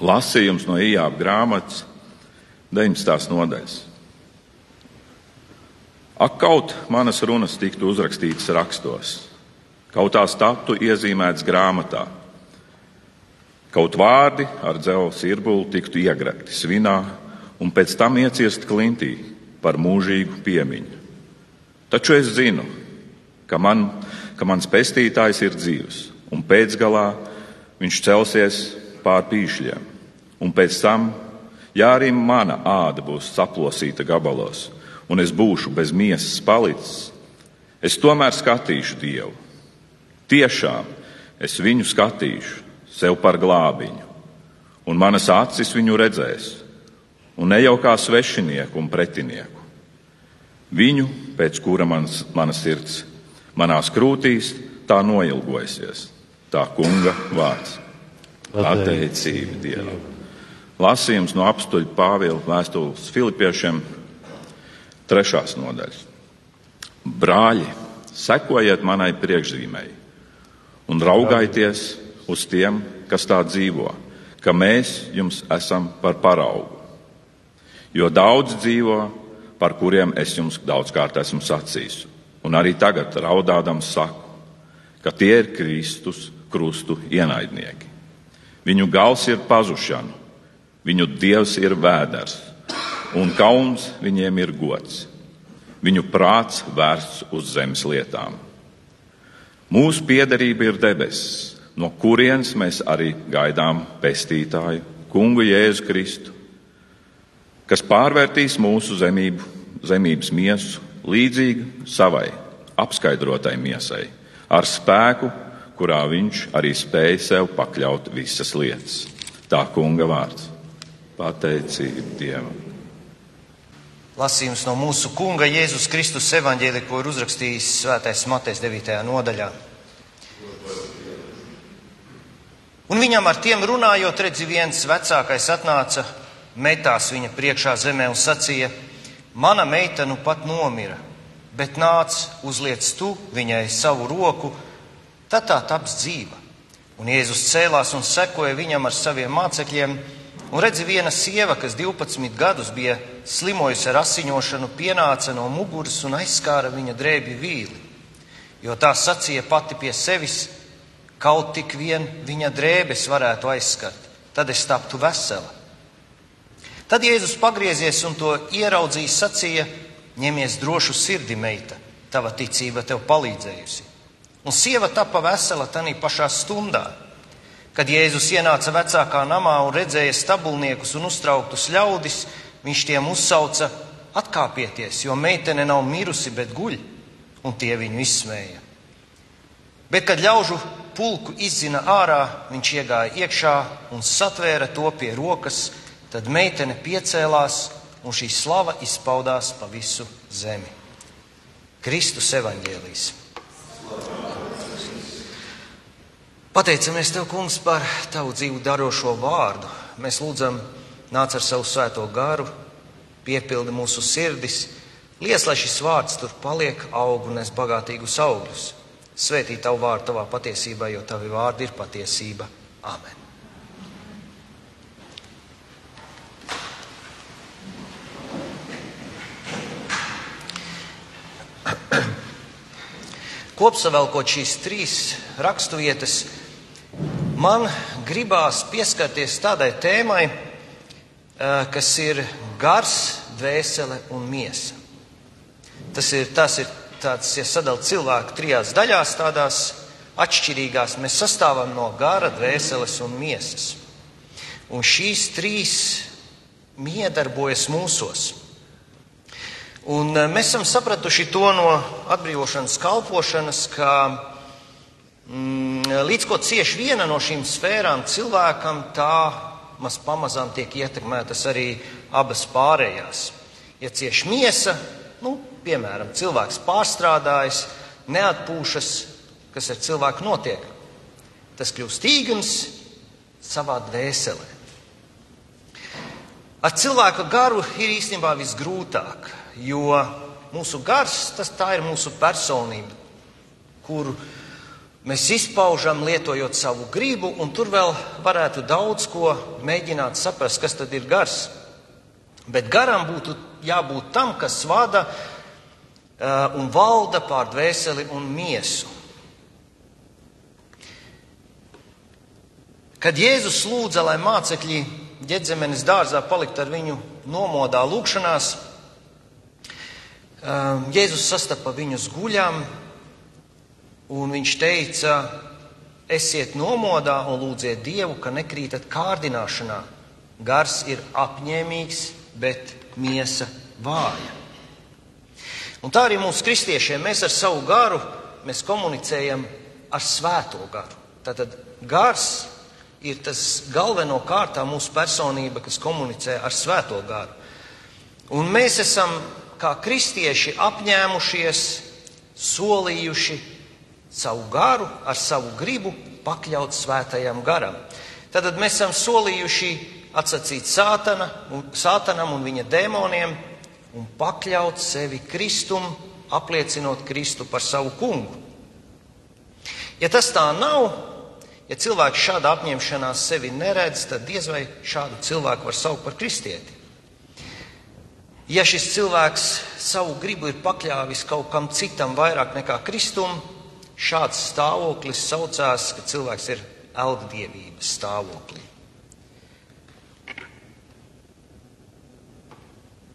Lasījums no Ijāba grāmatas 19. nodaļas. Ak, kaut manas runas tiktu uzrakstītas rakstos, kaut tās taptu iezīmētas grāmatā, kaut vārdi ar dzelzs irbuli tiktu iegrakti svinā un pēc tam ieciest klintī par mūžīgu piemiņu. Taču es zinu, ka, man, ka mans pestītājs ir dzīvs, un pēcgalā viņš celsies pār pīšļiem, un pēc tam, ja arī mana āda būs saplosīta gabalos, un es būšu bez miesas palicis, es tomēr skatīšu Dievu. Tiešām es viņu skatīšu sev par glābiņu, un manas acis viņu redzēs, un ne jau kā svešinieku un pretinieku. Viņu, pēc kura mans, mana sirds manās krūtīs, tā noilgojasies. Tā kunga vārds. Pateicība Dievam. Lasījums no apstuļa Pāvila vēstules Filipiešiem, trešās nodaļas. Brāļi, sekojiet manai priekšzīmēji un raugaities uz tiem, kas tā dzīvo, ka mēs jums esam par paraugu. Jo daudz dzīvo, par kuriem es jums daudzkārt esmu sacījis, un arī tagad raudādams saku, ka tie ir Kristus krustu ienaidnieki. Viņu gals ir pazušana, viņu dievs ir vēders, un kauns viņiem ir gods. Viņu prāts vērsts uz zemes lietām. Mūsu piederība ir debesis, no kurienes mēs arī gaidām pestītāju, kungu Jēzu Kristu, kas pārvērtīs mūsu zemību, zemības miesu līdzīgi savai apskaidrotai miesai, ar spēku, kurā viņš arī spēja sev pakļaut visas lietas. Tā kunga vārds - pateicība Dievam. Lasījums no mūsu kunga Jēzus Kristus evaņģēlī, ko ir uzrakstījis Svētais Matēs 9. nodaļā. Un viņam ar tiem runājot, redzi, viens vecākais atnāca, metās viņa priekšā zemē un sacīja: Mana meita nu pat nomira, bet nāc, uzliec tu viņai savu roku, tad tā taps dzīva. Un Jēzus cēlās un sekoja viņam ar saviem mācekļiem, un redzi, viena sieva, kas 12 gadus bija slimojusi ar asiņošanu, pienāca no muguras un aizskāra viņa drēbi vīli. Jo tā sacīja pati pie sevis, kaut tik vien viņa drēbes varētu aizskart, tad es taptu vesela. Tad Jēzus pagriezies un to ieraudzījis, sacīja: Ņemies drošu sirdi, meita, tava ticība tev palīdzējusi. Un sieva tapa vesela tajā pašā stundā. Kad Jēzus ienāca vecākā namā un redzēja stabulniekus un uztrauktus ļaudis, viņš tiem uzsauca: Atkāpieties, jo meitene nav mirusi, bet guļ, un tie viņu izsmēja. Bet, kad ļaužu pulku izzina ārā, viņš iegāja iekšā un satvēra to pie rokas, tad meitene piecēlās, un šī slava izpaudās pa visu zemi. Kristus evaņģēlīs. Pateicamies Tev, Kungs, par Tavu dzīvu darošo vārdu. Mēs lūdzam, nāc ar savu svēto garu, piepildi mūsu sirdis, liec, lai šis vārds tur paliek, aug un nes bagātīgus augļus. Svētī Tavu vārdu Tavā patiesībā, jo Tavi vārdi ir patiesība. Āmen! Kopsavilkot šīs trīs raksturvietas, man gribās pieskarties tādai tēmai, eh, kas ir gars, dvēsele un miesa. Tas ir, tas ir tāds, ja sadalīt cilvēku trijās daļās, tādās atšķirīgās, mēs sastāvam no gara, dvēseles un miesas. Un šīs trīs miedarbojas mūsos. Un eh, mēs esam sapratuši to no atbrīvošanas kalpošanas, ka līdz ko cieš viena no šīm sfērām cilvēkam, tā maz pamazām tiek ietekmētas arī abas pārējās. Ja cieš miesa, nu, piemēram, cilvēks pārstrādājas, neatpūšas, kas ar cilvēku notiek, tas kļūst īgans savā dvēselē. Ar cilvēka garu ir īstenībā visgrūtāk jo mūsu gars, tas ir mūsu personība, kuru, Mēs izpaužam, lietojot savu gribu, un tur vēl varētu daudz ko mēģināt saprast, kas tad ir gars. Bet garam būtu jābūt tam, kas vada uh, un valda pār dvēseli un miesu. Kad Jēzus lūdza, lai mācekļi ģedzemenes dārzā palikt ar viņu nomodā lūkšanās, um, Jēzus sastapa viņus guļām, un viņš teica, esiet nomodā un lūdziet Dievu, ka nekrītat kārdināšanā. Gars ir apņēmīgs, bet miesa vāja. Un tā arī mūsu kristiešiem mēs ar savu garu komunicējam ar svēto garu. Tātad gars ir tas galveno kārtā mūsu personība, kas komunicē ar svēto garu. Un mēs esam kā kristieši apņēmušies, solījuši savu garu, ar savu gribu pakļaut svētajam garam. Tad mēs esam solījuši atsacīt sātana, sātanam un viņa dēmoniem un pakļaut sevi Kristum, apliecinot Kristu par savu kungu. Ja tas tā nav, ja cilvēks šāda apņemšanās sevi neredz, tad diez vai šādu cilvēku var saukt par kristieti. Ja šis cilvēks savu gribu ir pakļāvis kaut kam citam vairāk nekā Kristum, Šāds stāvoklis saucās, ka cilvēks ir elgdievības stāvoklī.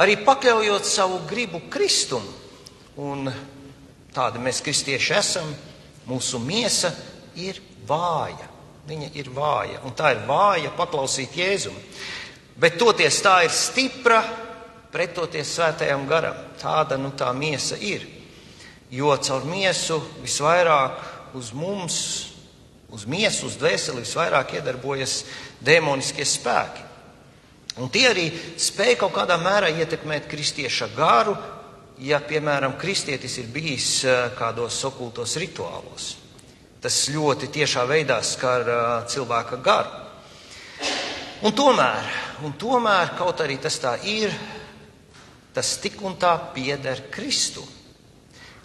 Arī pakļaujot savu gribu Kristum, un tādi mēs kristieši esam, mūsu miesa ir vāja. Viņa ir vāja, un tā ir vāja paklausīt Jēzum. Bet toties tā ir stipra, pretoties svētajam garam. Tāda nu tā miesa ir jo caur miesu visvairāk uz mums, uz miesu, uz dvēseli visvairāk iedarbojas demoniskie spēki. Un tie arī spēj kaut kādā mērā ietekmēt kristieša garu, ja, piemēram, kristietis ir bijis eh, kādos okultos rituālos. Tas ļoti tiešā veidā skar uh, cilvēka garu. Un tomēr, un tomēr, kaut arī tas tā ir, tas tik un tā pieder Kristum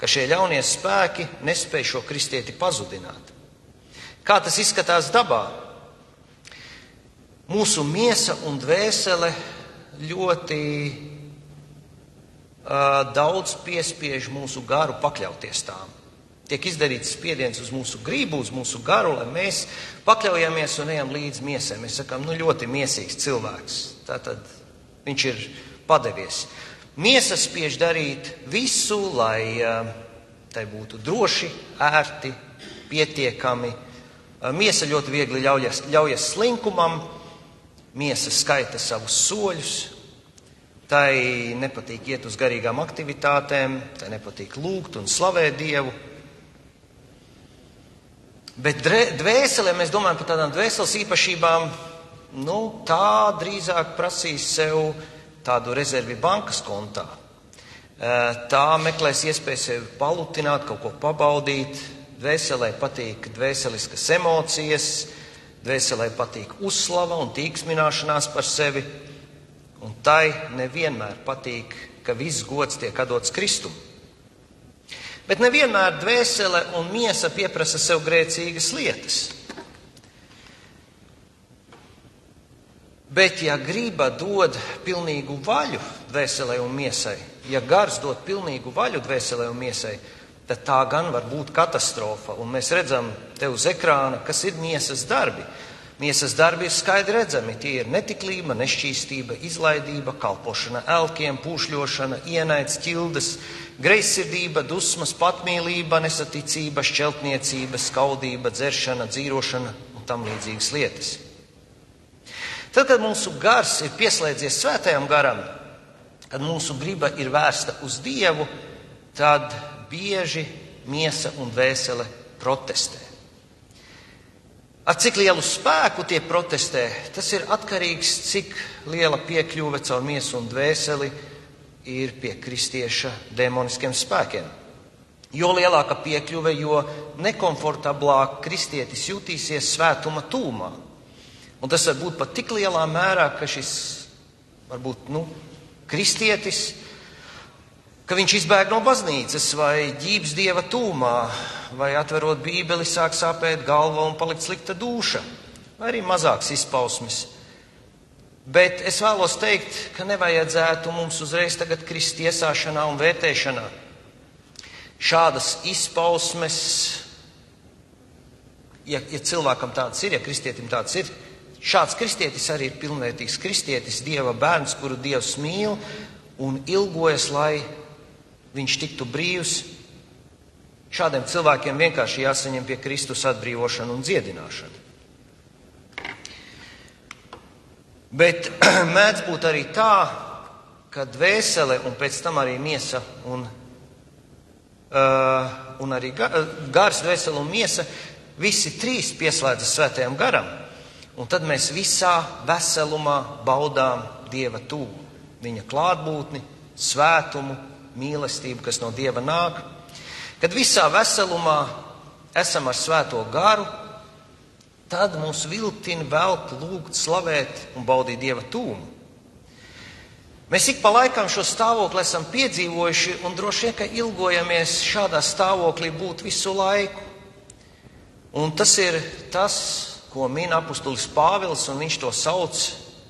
ka šie ļaunie spēki nespēj šo kristieti pazudināt. Kā tas izskatās dabā? Mūsu miesa un dvēsele ļoti uh, daudz piespiež mūsu garu pakļauties tām. Tiek izdarīts spiediens uz mūsu gribu, uz mūsu garu, lai mēs pakļaujamies un ejam līdz miesai. Mēs sakām, nu ļoti miesīgs cilvēks. Tātad viņš ir padevies. Miesa spiež darīt visu, lai tai būtu droši, ērti, pietiekami. Miesa ļoti viegli ļaujas, ļaujas slinkumam, miesa skaita savus soļus, tai nepatīk iet uz garīgām aktivitātēm, tai nepatīk lūgt un slavēt Dievu. Bet dvēselē mēs domājam par tādām dvēseles īpašībām, nu, tā drīzāk prasīs sev tādu rezervi bankas kontā. Tā meklēs iespēju sevi palutināt, kaut ko pabaudīt. Dvēselē patīk dvēseliskas emocijas, dvēselē patīk uzslava un tīksmināšanās par sevi. Un tai nevienmēr patīk, ka viss gods tiek dots Kristum. Bet nevienmēr dvēsele un miesa pieprasa sev grēcīgas lietas. Bet, ja griba dod pilnīgu vaļu dvēselē un miesai, ja gars dod pilnīgu vaļu dvēselē un miesai, tad tā gan var būt katastrofa. Un mēs redzam te uz ekrāna, kas ir miesas darbi. Miesas darbi ir skaidri redzami. Tie ir netiklība, nešķīstība, izlaidība, kalpošana elkiem, pūšļošana, ienaids, ķildes, greizsirdība, dusmas, patmīlība, nesaticība, šķeltniecība, skaudība, dzeršana, dzīrošana un tam līdzīgas lietas. Tad, kad mūsu gars ir pieslēdzies svētajam garam, kad mūsu griba ir vērsta uz Dievu, tad bieži miesa un dvēsele protestē. Ar cik lielu spēku tie protestē, tas ir atkarīgs, cik liela piekļuve caur miesu un dvēseli ir pie kristieša demoniskiem spēkiem. Jo lielāka piekļuve, jo nekomfortablāk kristietis jutīsies svētuma tūmā. Un tas var būt pat tik lielā mērā, ka šis varbūt nu, kristietis, ka viņš izbēg no baznīcas vai ģības dieva tūmā, vai atverot bībeli, sāk sāpēt galva un palikt slikta duša, vai arī mazāks izpausmes. Bet es vēlos teikt, ka nevajadzētu mums uzreiz tagad krist iesāšanā un vērtēšanā. Šādas izpausmes, ja, ja cilvēkam tāds ir, ja kristietim tāds ir, šāds kristietis arī ir pilnvērtīgs kristietis, Dieva bērns, kuru Dievs mīl un ilgojas, lai viņš tiktu brīvs. Šādiem cilvēkiem vienkārši jāsaņem pie Kristus atbrīvošana un dziedināšana. Bet mēdz būt arī tā, ka dvēsele un pēc tam arī miesa un, uh, un arī gars, dvēsele un miesa visi trīs pieslēdzas svētajam garam. Un tad mēs visā veselumā baudām Dieva tūmu, viņa klātbūtni, svētumu, mīlestību, kas no Dieva nāk. Kad visā veselumā esam ar svēto garu, tad mūs viltina velk, lūgt, slavēt un baudīt Dieva tūmu. Mēs ik pa laikam šo stāvokli esam piedzīvojuši un droši vien, ka ilgojamies šādā stāvoklī būt visu laiku. Un tas ir tas, ko min apustulis Pāvils, un viņš to sauc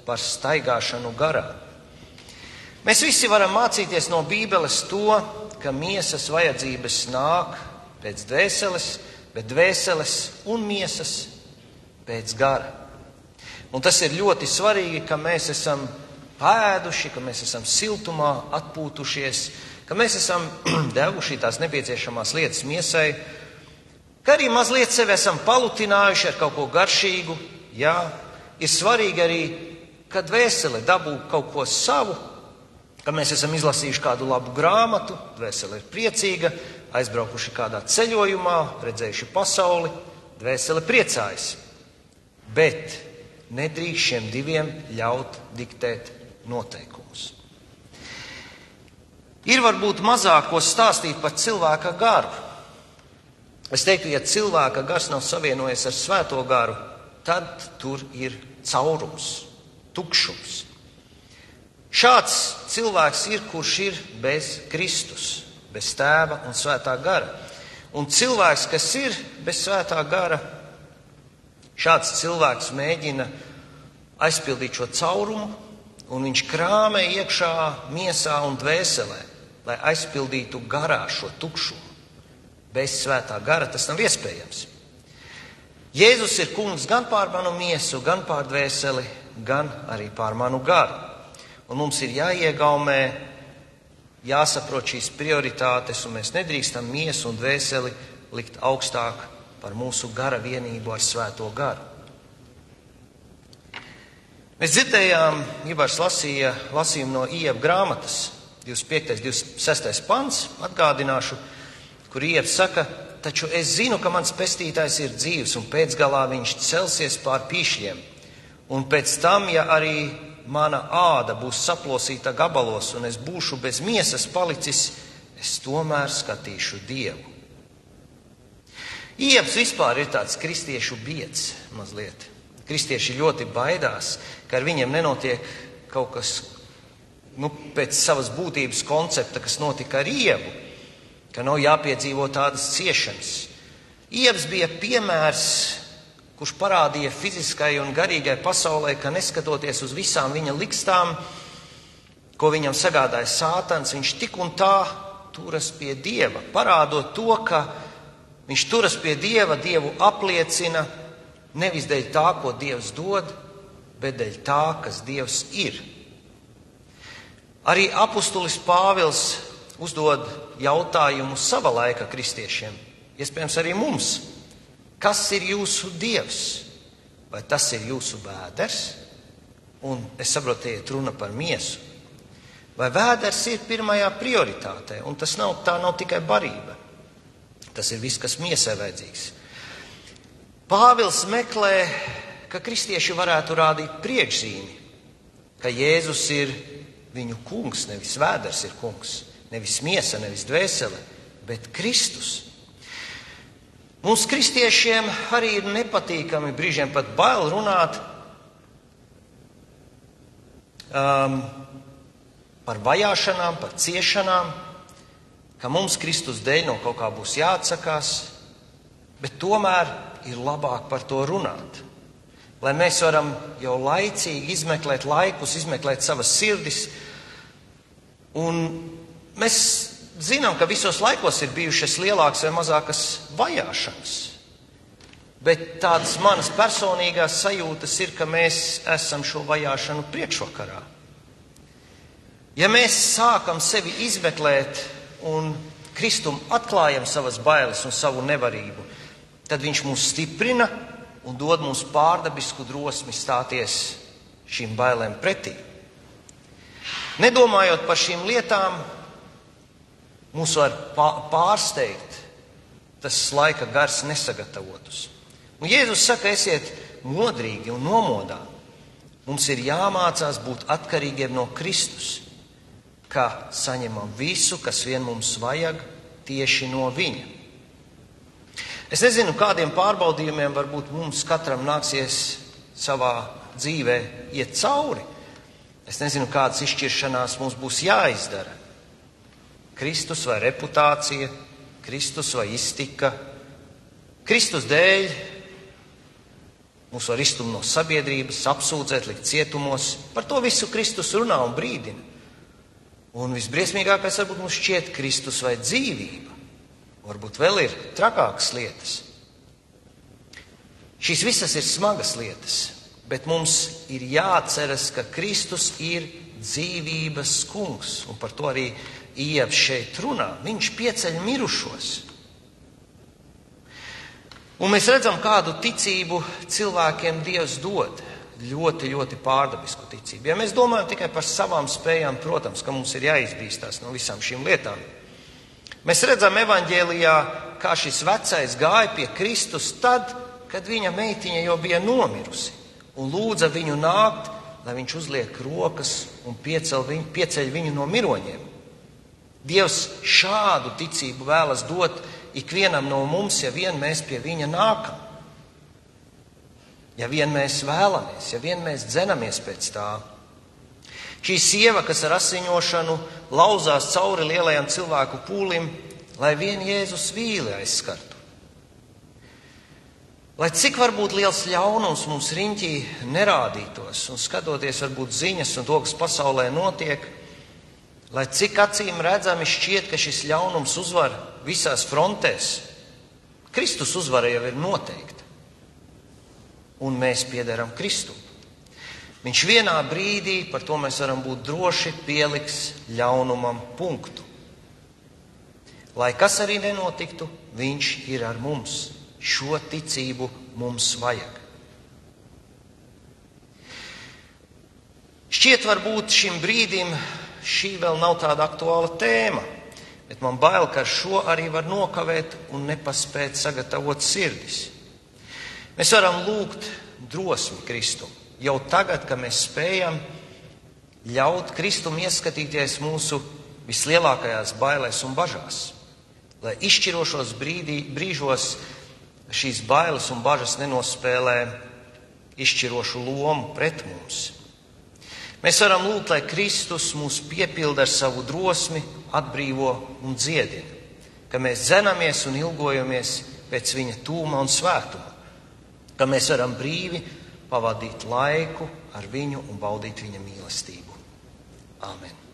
par staigāšanu garā. Mēs visi varam mācīties no Bībeles to, ka miesas vajadzības nāk pēc dvēseles, bet dvēseles un miesas pēc gara. Un tas ir ļoti svarīgi, ka mēs esam pēduši, ka mēs esam siltumā, atpūtušies, ka mēs esam devuši tās nepieciešamās lietas miesai, ka arī mazliet sevi esam palutinājuši ar kaut ko garšīgu. Jā, ir svarīgi arī, kad vēsele dabū kaut ko savu, ka mēs esam izlasījuši kādu labu grāmatu, dvēsele ir priecīga, aizbraukuši kādā ceļojumā, redzējuši pasauli, dvēsele priecājas. Bet nedrīkst šiem diviem ļaut diktēt noteikumus. Ir varbūt mazāk ko stāstīt par cilvēka garu. Es teiktu, ja cilvēka gars nav savienojies ar svēto garu, tad tur ir caurums, tukšums. Šāds cilvēks ir, kurš ir bez Kristus, bez tēva un svētā gara. Un cilvēks, kas ir bez svētā gara, šāds cilvēks mēģina aizpildīt šo caurumu, un viņš krāmē iekšā miesā un dvēselē, lai aizpildītu garā šo tukšumu. Bez svētā gara tas nav iespējams. Jēzus ir kungs gan pār manu miesu, gan pār dvēseli, gan arī pār manu garu. Un mums ir jāiegaumē, jāsaprot šīs prioritātes, un mēs nedrīkstam miesu un dvēseli likt augstāk par mūsu gara vienību ar svēto garu. Mēs dzirdējām, Ivars lasīja lasījumu no Ieva grāmatas, 25. 26. pants, atgādināšu, kur Ievs saka, taču es zinu, ka mans pestītājs ir dzīvs un pēcgalā viņš celsies pār pīšļiem. Un pēc tam, ja arī mana āda būs saplosīta gabalos un es būšu bez miesas palicis, es tomēr skatīšu Dievu. Ievs vispār ir tāds kristiešu biedrs mazliet. Kristieši ļoti baidās, ka ar viņiem nenotiek kaut kas nu, pēc savas būtības koncepta, kas notika ar Ievu ka nav jāpiedzīvo tādas ciešanas. Ievs bija piemērs, kurš parādīja fiziskai un garīgai pasaulē, ka neskatoties uz visām viņa likstām, ko viņam sagādāja sātans, viņš tik un tā turas pie dieva, parādot to, ka viņš turas pie dieva, dievu apliecina nevis dēļ tā, ko dievs dod, bet dēļ tā, kas dievs ir. Arī apustulis Pāvils uzdod jautājumu sava laika kristiešiem, iespējams, arī mums. Kas ir jūsu dievs? Vai tas ir jūsu vēders? Un es saprotu, iet runa par miesu. Vai vēders ir pirmajā prioritātē? Un tas nav, tā nav tikai barība. Tas ir viss, kas miesai vajadzīgs. Pāvils meklē, ka kristieši varētu rādīt priekšzīmi, ka Jēzus ir viņu kungs, nevis vēders ir kungs. Nevis miesa, nevis dvēsele, bet Kristus. Mums, kristiešiem, arī ir nepatīkami, brīžiem pat bail runāt um, par vajāšanām, par ciešanām, ka mums Kristus dēļ no kaut kā būs jāatsakās, Bet tomēr ir labāk par to runāt. Lai mēs varam jau laicīgi izmeklēt laikus, izmeklēt savas sirdis. Un mēs zinām, ka visos laikos ir bijušas lielākas vai mazākas vajāšanas. Bet tādas manas personīgās sajūtas ir, ka mēs esam šo vajāšanu priekšvakarā. Ja mēs sākam sevi izmeklēt un Kristum atklājam savas bailes un savu nevarību, tad Viņš mūs stiprina un dod mums pārdabisku drosmi stāties šīm bailēm pretī. Nedomājot par šīm lietām, mūs var pārsteigt tas laika gars nesagatavotus. Un Jēzus saka, esiet modrīgi un nomodā. Mums ir jāmācās būt atkarīgiem no Kristus, kā saņemam visu, kas vien mums vajag tieši no Viņa. Es nezinu, kādiem pārbaudījumiem varbūt mums katram nāksies savā dzīvē iet cauri. Es nezinu, kādas izšķiršanās mums būs jāizdara. Kristus vai reputācija, Kristus vai iztika, Kristus dēļ Mūs var iztumt no sabiedrības, apsūdzēt, likt cietumos. Par to visu Kristus runā un brīdina. Un visbriesmīgākais varbūt mums šķiet Kristus vai dzīvība. Varbūt vēl ir trakākas lietas. Šīs visas ir smagas lietas, bet mums ir jāatceras, ka Kristus ir dzīvības kungs. Un par to arī Ievs šeit runā. Viņš pieceļ mirušos. Un mēs redzam, kādu ticību cilvēkiem Dievs dod. Ļoti, ļoti pārdabisku ticību. Ja mēs domājam tikai par savām spējām, protams, ka mums ir jāizbīstās no visām šīm lietām. Mēs redzam evanģēlijā, kā šis vecais gāja pie Kristus tad, kad viņa meitiņa jau bija nomirusi un lūdza viņu nākt, lai viņš uzliek rokas un viņu, pieceļ viņu no miroņiem. Dievs šādu ticību vēlas dot ikvienam no mums, ja vien mēs pie viņa nākam. Ja vien mēs vēlamies, ja vien mēs dzenamies pēc tā. Šī sieva, kas ar asiņošanu lauzās cauri lielajam cilvēku pūlim, lai vien Jēzus vīli aizskartu. Lai cik varbūt liels ļaunums mums riņķī nerādītos, un skatoties varbūt ziņas un to, kas pasaulē notiek, lai cik acīm redzami šķiet, ka šis ļaunums uzvar visās frontēs, Kristus uzvara jau ir noteikta. Un mēs piederam Kristum. Viņš vienā brīdī, par to mēs varam būt droši, pieliks ļaunumam punktu. Lai kas arī nenotiktu, viņš ir ar mums. Šo ticību mums vajag. Šķiet, varbūt šim brīdim šī vēl nav tāda aktuāla tēma, bet man bail, ka ar šo arī var nokavēt un nepaspēt sagatavot sirdis. Mēs varam lūgt drosmi Kristum. Jau tagad, kad mēs spējam ļaut Kristum ieskatīties mūsu vislielākajās bailēs un bažās, lai izšķirošos brīdī, brīžos šīs bailes un bažas nenospēlē izšķirošu lomu pret mums. Mēs varam lūgt, lai Kristus mūs piepilda ar savu drosmi, atbrīvo un dziedina, ka mēs dzenamies un ilgojamies pēc viņa tūma un svētuma, ka mēs varam brīvi pavadīt laiku ar viņu un baudīt viņa mīlestību. Āmen!